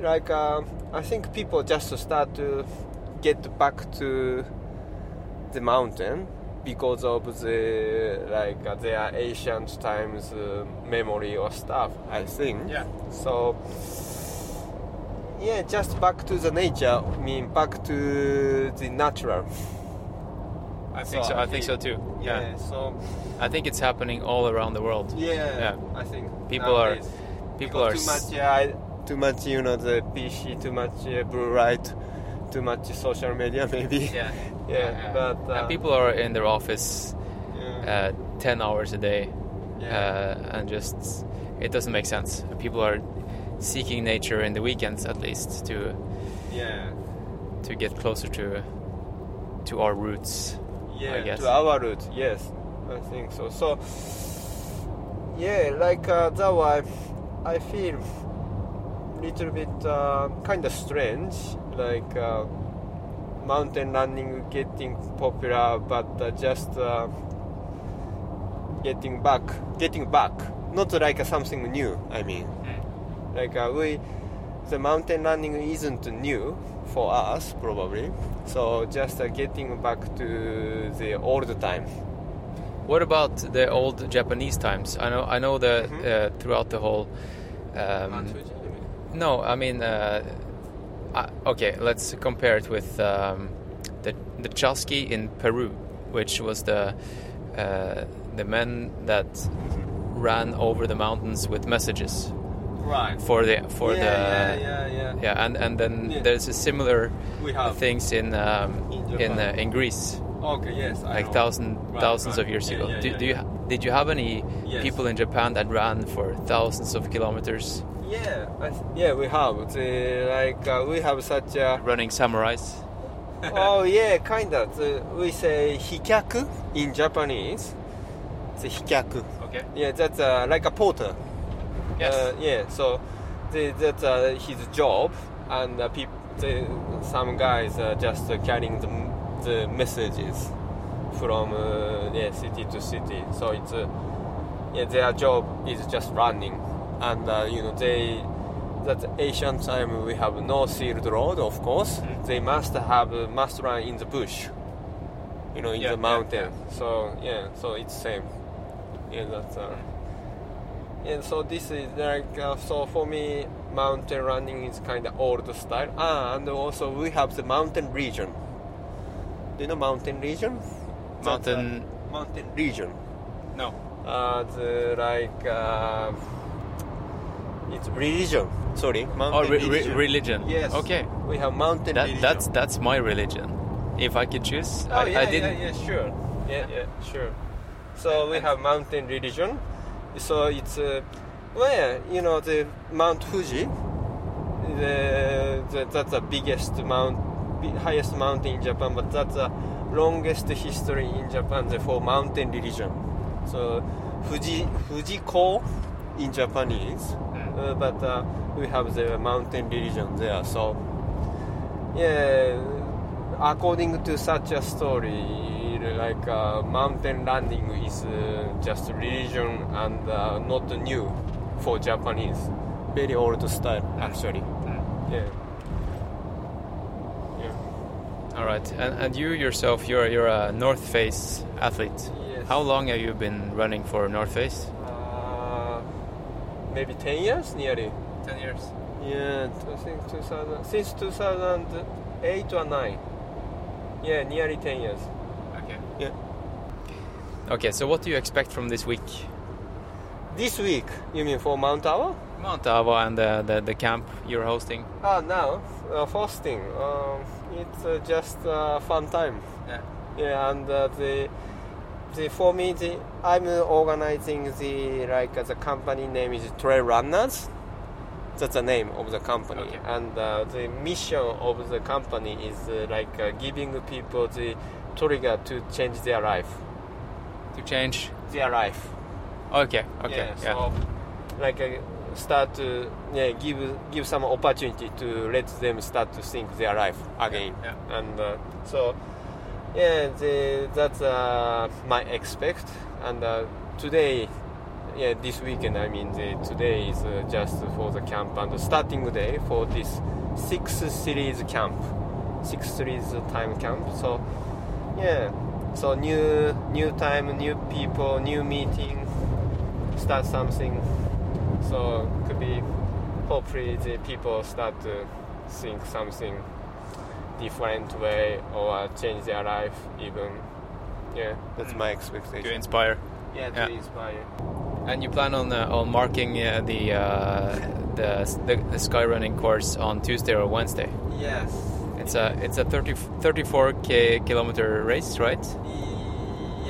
like, uh, I think people just start to get back to the mountain because of the like uh, their ancient times uh, memory or stuff. I think. Yeah. So yeah, just back to the nature. I mean, back to the natural. I think so. I think so too. Yeah. Yeah. So I think it's happening all around the world. yeah, Yeah. I think People are- nowadays. People are too much. Yeah, I- too much. You know, the PC. Too much uh, blue light. Too much social media, [LAUGHS] maybe. Yeah. Yeah, but uh, and people are in their office yeah, uh, 10 hours a day yeah. uh, and just it doesn't make sense people are seeking nature in the weekends at least to yeah. to get closer to to our roots yeah, to our roots. Yes, I think so. So, yeah, like uh, that why I feel little bit uh, kind of strange, like uh, mountain running getting popular, but uh, just uh, getting back, getting back, not like uh, something new. I mean, like uh, we, the mountain running isn't new for us probably. So just uh, getting back to the old time. what about the old japanese times i know i know that Mhm. uh, throughout the whole um, no i mean uh, okay let's compare it with um, the the chasqui in peru which was the uh, the men that ran over the mountains with messages Right. for the for yeah, the yeah, yeah, yeah. yeah, and and then Yeah. there's a similar things in um, In in uh, in Greece Okay. Yes. I like know. thousand Right, thousands right. of years ago. yeah, do, do you did you have any Yes. people in Japan that ran for thousands of kilometers Yeah. Th- yeah, we have. The, like uh, we have such a. running samurais? [LAUGHS] oh yeah, kind of. we say hikyaku in Japanese. The hikyaku. Okay. Yeah, that's uh, like a porter. Yes. Uh, yeah, so the, that's uh, his job, and uh, peop- the, some guys are just uh, carrying the, the messages from uh, yeah, city to city. So it's uh, yeah, their job is just running, and uh, you know they that ancient time we have no sealed road, of course. Mm-hmm. They must have uh, must run in the bush, you know, in Yeah, the yeah, mountain. So yeah, so it's same. Yeah, that's. Uh, and so this is like uh, so for me mountain running is kind of old style ah, and also we have the mountain region do you know mountain region Mountain. uh, mountain region No. uh, the like uh, It's religion. Sorry, mountain Oh, re- re- religion. religion. Yes. Okay. We have mountain That, religion. that's that's my religion. If I could choose, Oh I, yeah, I didn't. yeah, yeah, sure. Yeah, yeah, sure. So we have mountain religion. So it's uh, well, you know, the Mount Fuji. The, the that's the biggest mount, highest mountain in Japan, but that's the longest history in Japan for mountain religion. So Fuji Fujiko in Japanese, but uh, we have the mountain religion there. So yeah, according to such a story, like uh, mountain running is uh, just religion and uh, not new for Japanese. Very old style, actually. Yeah. Yeah. All right, and, and you yourself, you're you're a North Face athlete. Yes. How long have you been running for North Face? Uh, maybe 10 years, nearly. Ten years. Yeah, I think 2000, since 2008 or 9. Yeah, nearly 10 years. Okay. Yeah. Okay, so what do you expect from this week? This week, you mean for Mount Awa? Mount Ava and the, the, the camp you're hosting. Ah, now, uh, first thing, um, it's uh, just a fun time. Yeah. Yeah, and uh, the, the for me, the, I'm organizing the like the company name is Trail Runners. That's the name of the company, Okay. and uh, the mission of the company is uh, like uh, giving people the trigger to change their life. To change. Their life. Okay. Okay. Yeah, Yeah. so like uh, start to yeah give give some opportunity to let them start to think their life again. Yeah, And uh, so yeah, the, that's uh, my expect. And uh, today, yeah, this weekend. I mean, the, today is uh, just for the camp and the starting day for this sixth series camp, sixth series time camp. So yeah, so new new time, new people, new meeting, start something. So could be hopefully the people start to think something different way or change their life even. Yeah, that's my expectation. To inspire. Yeah, to Yeah. inspire. And you plan on uh, on marking uh, the, uh, the the the sky running course on Tuesday or Wednesday. Yes. It's a it's a 30, 34k kilometer race, right?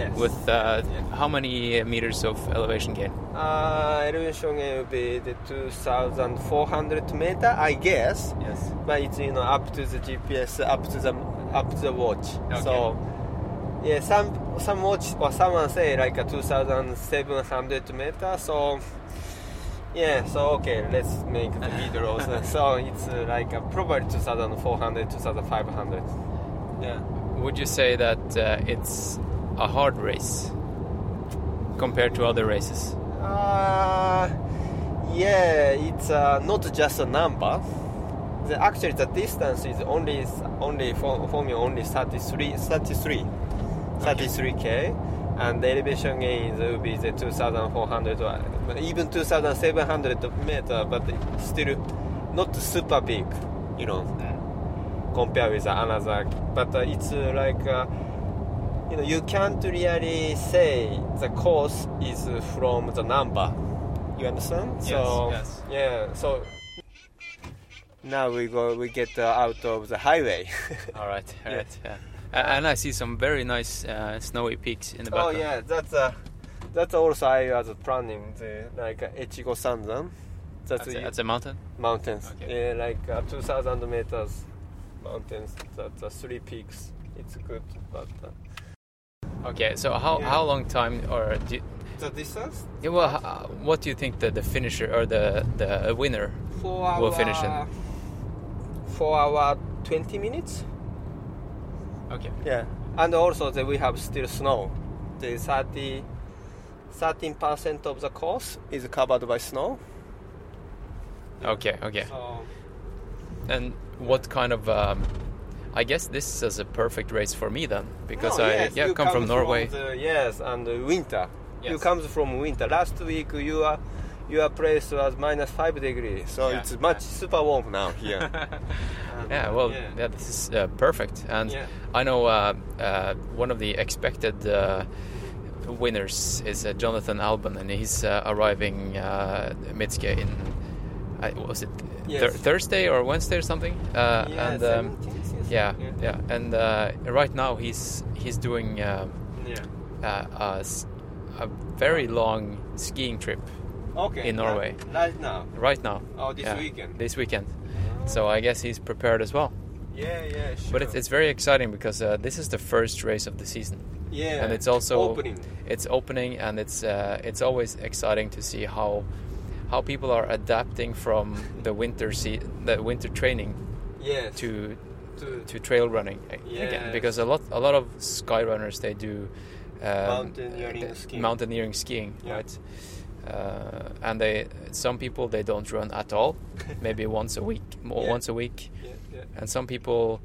Yes. With uh, how many meters of elevation gain? uh, elevation will be the 2,400 meter, I guess. Yes. but it's you know up to the GPS, up to the up to the watch. Okay. So yeah, some some watch or someone say like a 2,700 meter. So yeah, so okay, let's make the middle also. [LAUGHS] So it's uh, like uh, probably 2,400, 2,500. Yeah. Would you say that uh, it's a hard race compared to other races? Uh, yeah, it's uh, not just a number. The, actually, the distance is only only for, for me only 33, 33, 33k, and the elevation gain will be the 2,400 or even 2,700 meter, but still not super big, you know, compared with another. But uh, it's uh, like. You know, you can't really say the course is from the number. You understand? so yes. yeah. So now we go, we get uh, out of the highway. [LAUGHS] All right, all Yeah. right, yeah. And I see some very nice uh, snowy peaks in the background. oh yeah, that's uh, that's also I was planning the like uh, Echigo Sanzan. That's, That's, a, that's a mountain. mountains. Okay. Yeah, like uh, 2,000 meters mountains. That's uh, three peaks. It's good, but uh, Okay, so how, Yeah. how long time or do you, the distance yeah, well, what do you think the, the finisher or the the winner? four hour, We'll finish in. Four hour, 20 minutes. Okay. Yeah, and also that we have still snow. The 30, 13% of the course is covered by snow. Okay, okay. So And what kind of? Um, I guess this is a perfect race for me then, because No, I yes, yeah you come from Norway. the- yes, and the winter. You Yes. comes from winter. Last week you are, your place was minus five degrees, so Yeah. it's much super warm now here. [LAUGHS] Yeah, well, yeah. yeah, this is uh, perfect. And Yeah. I know uh, uh, one of the expected uh, winners is uh, Jonathan Albon, and he's uh, arriving uh, Mitsuke in was it Yes. Thur- Thursday or Wednesday or something? Uh, Yeah, and um, 17th, yes. yeah, yeah, and uh, right now he's he's doing uh, Yeah. uh, a, a very long skiing trip Okay. In Norway. Right now. right now. Oh, this Yeah, weekend. This weekend. So I guess he's prepared as well. Yeah, yeah, sure. But it's, it's very exciting because uh, this is the first race of the season. yeah, and it's also opening. it's opening and it's uh, it's always exciting to see how how people are adapting from the winter se- the winter training Yes. to to to trail running Yes. again because a lot a lot of sky runners they do um, Mountaineering uh, skiing. mountaineering skiing Yeah. right uh, and they some people they don't run at all [LAUGHS] maybe once a week more Yeah. once a week yeah, yeah. and some people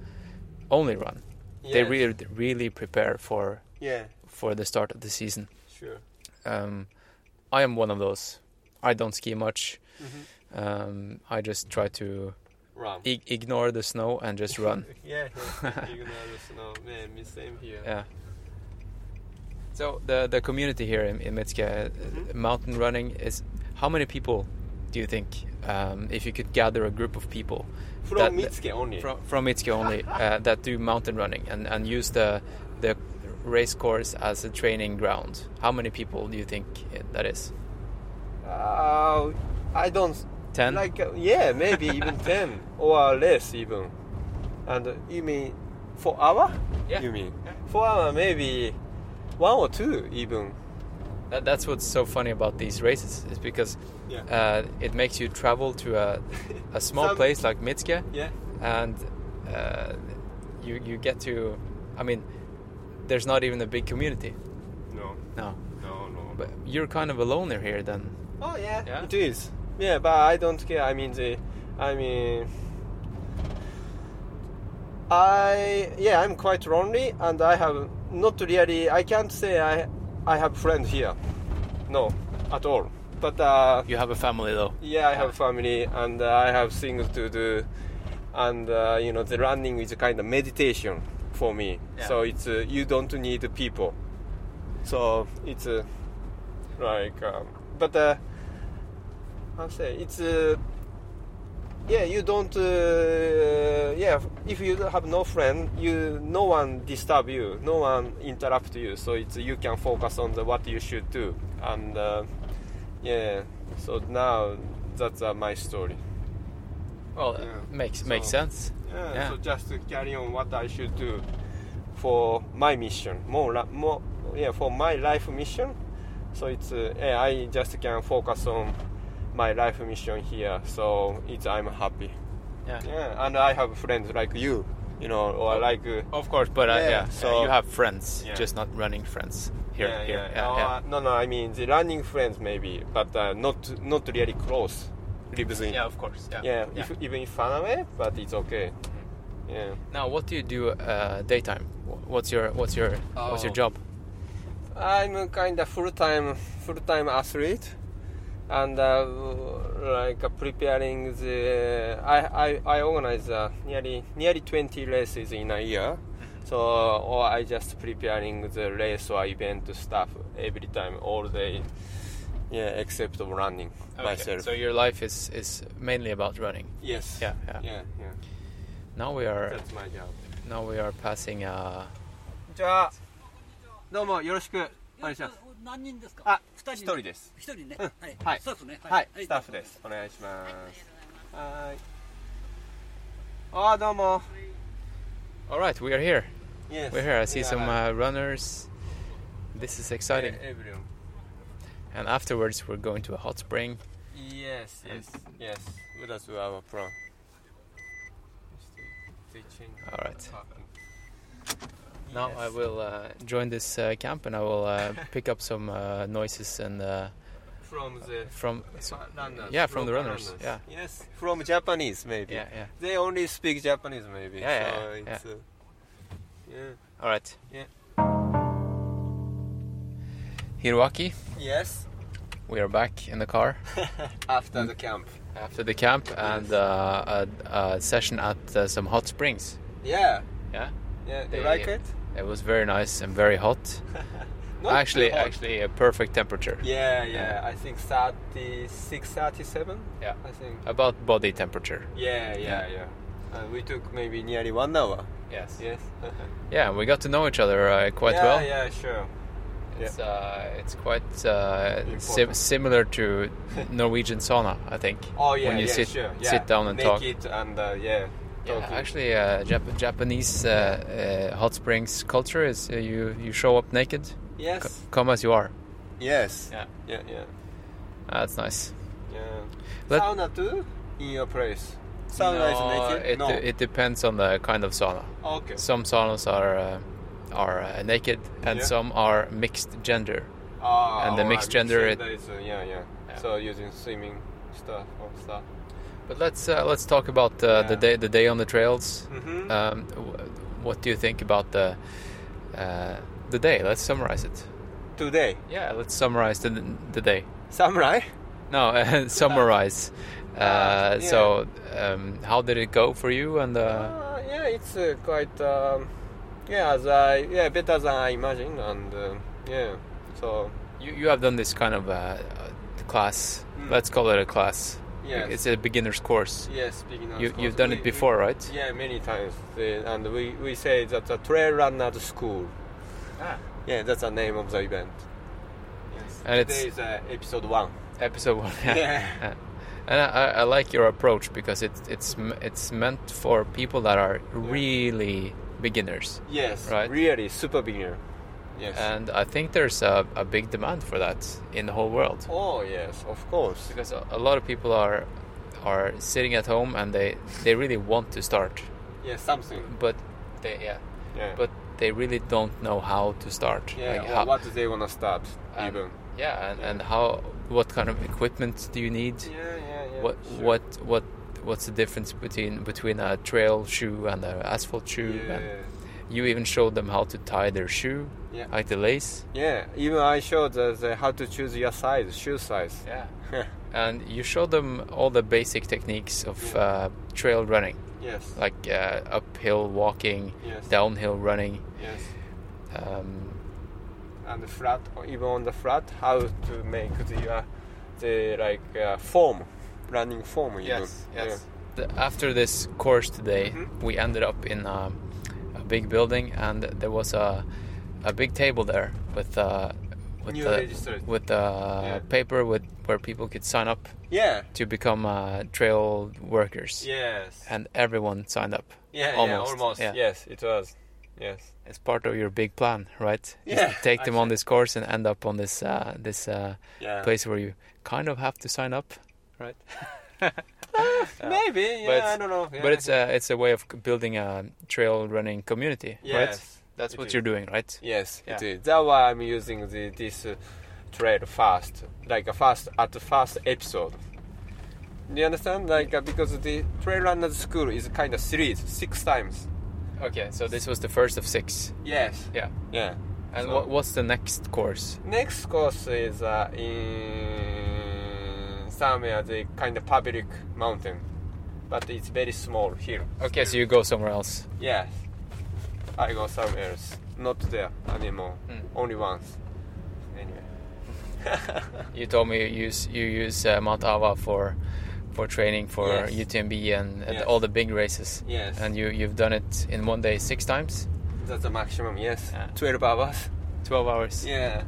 only run they really really prepare for yeah, for the start of the season sure. um, I am one of those. I don't ski much. Mhm. Um, I just try to Run. I- ignore the snow and just run. [LAUGHS] yeah, yeah. know the snow. Man, me same here. yeah. So the the community here in, in Mitsuke, uh, Mhm. mountain running is how many people do you think um, if you could gather a group of people From that- Mitsuke only. from from Mitsuke only [LAUGHS] uh, that do mountain running and, and use the the race course as a training ground? How many people do you think that is? Uh, I don't. 10? Like uh, yeah, maybe even [LAUGHS] ten or less even. And uh, you mean for hour? Yeah. You mean for hour maybe one or two even. That, that's what's so funny about these races is because Yeah. uh, it makes you travel to a, a [LAUGHS] small Some- place like Mitsuke Yeah. and uh, you you get to I mean there's not even a big community No. no No. No. but you're kind of a loner here then Oh yeah, Yeah? it is. Yeah, but I don't care. I mean the, I mean, I yeah, I'm quite lonely, and I have not really. I can't say I I have friends here. No, at all. But uh, you have a family though yeah, I have a family, and uh, I have things to do, and uh, you know the running is a kind of meditation for me. Yeah. So it's uh, you don't need people. So it's uh, like, um, but uh, I say it's uh, yeah, you don't uh, yeah. If you have no friend, you no one disturb you, no one interrupt you. So it's you can focus on the what you should do, and uh, yeah. So now that's uh, my story. well Yeah. makes So- makes sense Yeah, Yeah. So just to carry on what I should do for my mission, more, la- more, yeah, for my life mission. So it's uh, yeah, I just can focus on my life mission here. So it's I'm happy. yeah Yeah, and I have friends like you, you know, or like. Uh, of course but uh, Yeah, yeah, so- you have friends Yeah. just not running friends here yeah, here yeah. yeah, no, yeah. uh, no, no. I mean the running friends maybe, but uh, not not really close. Lives in. Yeah, of course yeah Yeah, If, even if far away, but it's okay. Mm-hmm. Yeah. now what do you do uh, daytime what's your what's your what's your Oh. job I'm a kind of full time full time athlete, and uh, like uh, preparing the I I, I organize uh, nearly nearly 20 races in a year. So or I just preparing the race or event stuff every time all day. Yeah, except of running Okay, myself. so your life is is mainly about running yes. yeah yeah Yeah, yeah. now we are That's my job. now we are passing uh じゃあどうもよろしくお願いします。 何人ですかあ、二一人です。一人ね、うんはい、はいスタッフねはい、スタッフです。お願いします。はーい。あー、どうも。all right we are here Yes. we're here I see Yeah, some uh, runners this is exciting e- Everyone. and afterwards we're going to a hot spring Yes, yes, yes. That's our plan. All right pattern. now I will uh, join this uh, camp and I will uh, [LAUGHS] pick up some uh, noises and uh, From the from runners. yeah, from the runners, yeah. Yes. From Japanese, maybe. yeah yeah They only speak Japanese, maybe. Yeah, so yeah, yeah. it's, Uh, yeah. all right Yeah. Hiroaki Yes. we are back in the car [LAUGHS] After the camp. after the camp and uh, a, a session at uh, some hot springs Yeah. yeah Yeah. They- you like it? It was very nice and very hot. [LAUGHS] Actually, hot. actually a perfect temperature. Yeah, yeah. I think 36, 37. Yeah. I think. About body temperature. Yeah, yeah, yeah. Uh, we took maybe nearly one hour. Yes. Yes. [LAUGHS] Yeah, we got to know each other uh, quite yeah, well. Yeah, sure. It's uh, it's quite uh, sim- similar to [LAUGHS] Norwegian sauna, I think. Oh yeah, when you yeah, sit sure. Yeah. sit down and talk. And uh, yeah. Yeah, actually, uh, Jap- Japanese uh, uh, hot springs culture is uh, you you show up naked, c- Yes. come as you are. Yes. Yeah. Yeah, yeah. That's nice. Yeah. Sauna too in your place. Sauna No, is naked. It, no. it depends on the kind of sauna. okay. Some saunas are uh, are uh, naked, and Yeah. some are mixed gender. Ah, and the mixed gender, it- is, uh, yeah, yeah, Yeah. So using swimming stuff or stuff. But let's uh, let's talk about uh, the day the day on the trails. Mm-hmm. Um, what do you think about the uh, the day? Let's summarize it. Today, Yeah, let's summarize the the day. samurai. No, [LAUGHS] uh, summarize. Uh, Ah, yeah. So, um, how did it go for you? And uh, Uh, yeah, it's uh, quite um, yeah, as I yeah better than I imagined, and uh, yeah, so you you have done this kind of uh, uh, class. Mm. Let's call it a class. Yes, It's a beginner's course. yes, beginner's You, course. you've done We- it we- before, right? Yeah, many times, and we we say that a trail runners school. Ah. Yeah, that's the name of the event. Yes. And it's- is uh, episode one. Episode one. [LAUGHS] Yeah. And I, I like your approach because it's it's it's meant for people that are really beginners, Yes, Right. really super beginner. Yes. and I think there's a, a big demand for that in the whole world oh yes, of course. because a, a lot of people are are sitting at home and they they really want to start, Yeah, something. but they yeah, Yeah. but they really don't know how to start. yeah, Like how- what do they wanna start? And- even. yeah, and, and how what kind of equipment do you need? Yeah, yeah, yeah. what sure. what what what's the difference between between a trail shoe and an asphalt shoe? Yeah, And you even showed them how to tie their shoe, yeah. like the lace. Yeah, even I showed the, the how to choose your size, shoe size. Yeah. [LAUGHS] And you showed them all the basic techniques of uh, trail running, yes. like uh, uphill walking, yes. downhill running. Yes. Um, And the flat, even on the flat, how to make the uh, the like uh, form, running form. Even. Yeah. The- after this course today, Mhm. we ended up in um, big building, and there was a a big table there with uh, with the with the Yeah. paper with where people could sign up Yeah. to become uh, trail workers, Yes. and everyone signed up. yeah. almost, Yeah. Almost. yeah. Yes, it was. Yes. It's part of your big plan, right? Yeah, take them on this course and end up on this uh, this uh, Yeah. place where you kind of have to sign up, right? [LAUGHS] [LAUGHS] Maybe. Yeah. But I don't know. Yeah. But it's a it's a way of building a trail running community, yes. right? That's it what is. you're doing, right? Yes, Yeah. is. That's why I'm using the, this uh, trail fast, like a fast at the first episode. Do you understand? Like uh, because the trail runners school is kind of series, six times. Okay, so this was the first of six. Yes. Yeah. Yeah. And So- what, what's the next course? Next course is uh, in somewhere the kind of public mountain, but it's very small here. Okay, so you go somewhere else. Yes. I go somewhere else. Not there anymore. Hmm. Only once. Anyway. [LAUGHS] You [LAUGHS] told me you use you use uh, Mount Ava for for training for Yes. UTMB and, and Yes. all the big races, Yes. and you you've done it in one day six times, That's the maximum, yes. Yeah. 12 hours. twelve hours. Yeah.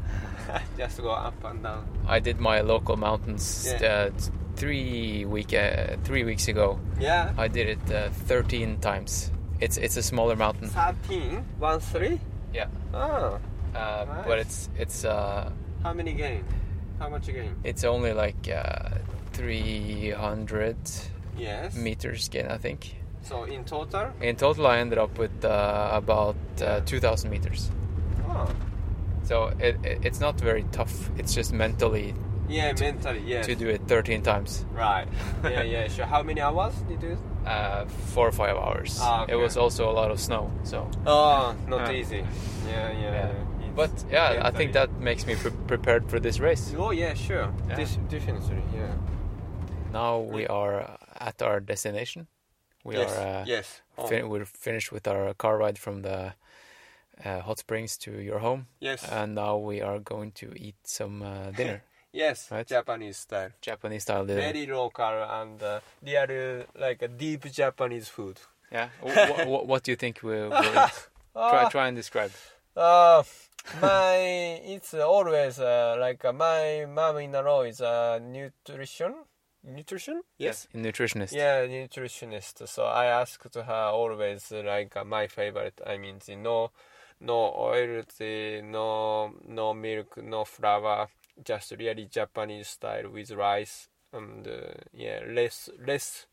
[LAUGHS] Just go up and down. I did my local mountains Yeah. uh, three week uh, three weeks ago. Yeah. I did it uh, thirteen times. It's it's a smaller mountain. 13? 1 3? Yeah. Ah. Uh, Nice. But it's it's uh, How many gain? How much gain? it's only like uh, 300 Yes. meters gain, I think. So in total? In total, I ended up with uh, about uh, 2,000 meters. Oh. So it, it, it's not very tough. It's just mentally Yeah, mentally, Yeah. to do it 13 times, Right. [LAUGHS] yeah, yeah, sure. How many hours did you do? uh, four or five hours. Ah, It was also a lot of snow. So, Oh, not Yeah. easy. Yeah, yeah. Yeah. But yeah, I think that makes me pre- prepared for this race. Oh, yeah, sure. Yeah. This, definitely, yeah. Now we are uh, at our destination. We yes. are uh, yes. Oh. fin- we're finished with our car ride from the uh, hot springs to your home, Yes. and now we are going to eat some uh, [LAUGHS] dinner, yes. Right. Japanese style. Japanese style dinner. Very local and uh, real like a deep Japanese food. Yeah. [LAUGHS] what, what, what do you think we'll? [LAUGHS] Try Ah, try and describe. Uh, my it's always uh, like uh, my mom-in-law is a nutrition nutrition yes A nutritionist. yeah nutritionist so I asked her always uh, like uh, my favorite I mean the no no oil the no no milk no flour just really Japanese style with rice and uh, yeah less less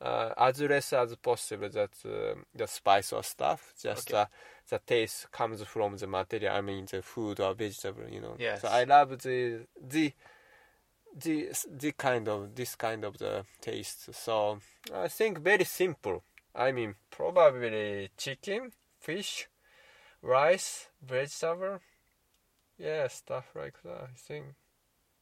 uh, as less as possible that uh, the spice or stuff. Just Okay. uh, the taste comes from the material. I mean the food or vegetable you know. Yes. so I love the the the the kind of this kind of the taste. So I think very simple. I mean probably chicken fish rice vegetable yeah stuff like that I think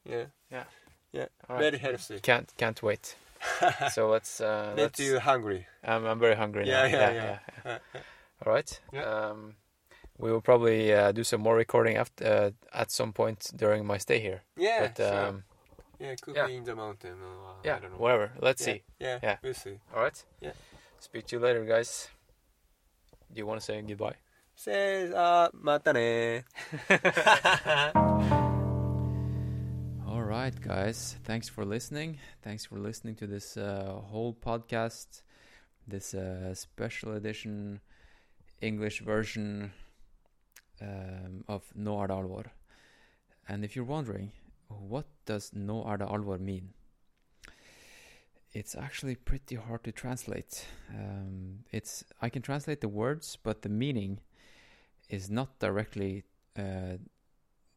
yeah Yeah. yeah All right. very healthy Can't can't wait. [LAUGHS] so let's. Uh, let's you hungry I'm, I'm very hungry Yeah, now. yeah, yeah. [LAUGHS] yeah. All right. Yeah. Um, we will probably uh, do some more recording after uh, at some point during my stay here. yeah but sure. um, yeah could yeah. be in the mountain or uh, yeah, I don't know whatever. Let's yeah, see. yeah Yeah. we'll see All right. Yeah. Speak to you later, guys. Do you want to say goodbye? says uh またね [LAUGHS] All right, guys. Thanks for listening. Thanks for listening to this uh, whole podcast, this uh, special edition English version um, of No Arda Alvor. And if you're wondering, what does No Arda Alvor mean? It's actually pretty hard to translate. Um, it's I can translate the words, but the meaning is not directly uh,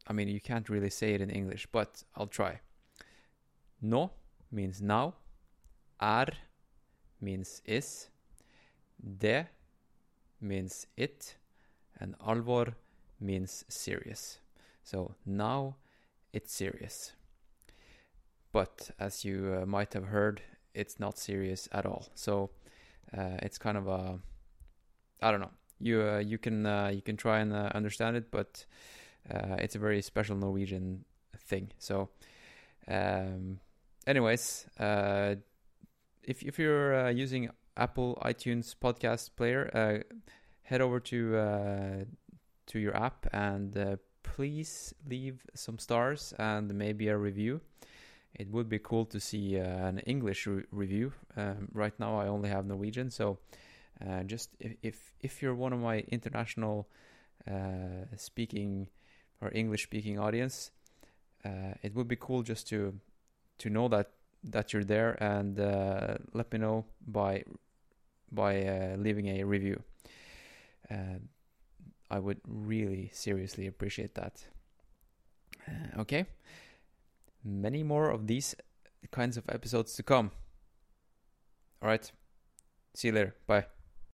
I mean, you can't really say it in English, but I'll try. No means now. Ar means is. De means it. And alvor means serious. So now it's serious. But as you uh, might have heard, it's not serious at all. So uh, it's kind of a, I don't know. You uh, you can uh, you can try and uh, understand it, but uh, it's a very special Norwegian thing. So, um, anyways, uh, if if you're uh, using Apple iTunes podcast player, head over to to your app and please leave some stars and maybe a review. It would be cool to see an English re- review. Um, right now, I only have Norwegian, so uh, just if, if if you're one of my international uh, speaking or English speaking audience, uh, it would be cool just to to know that that you're there and uh, let me know by by uh, leaving a review. Uh, I would really seriously appreciate that. Okay, many more of these kinds of episodes to come. All right, see you later. Bye.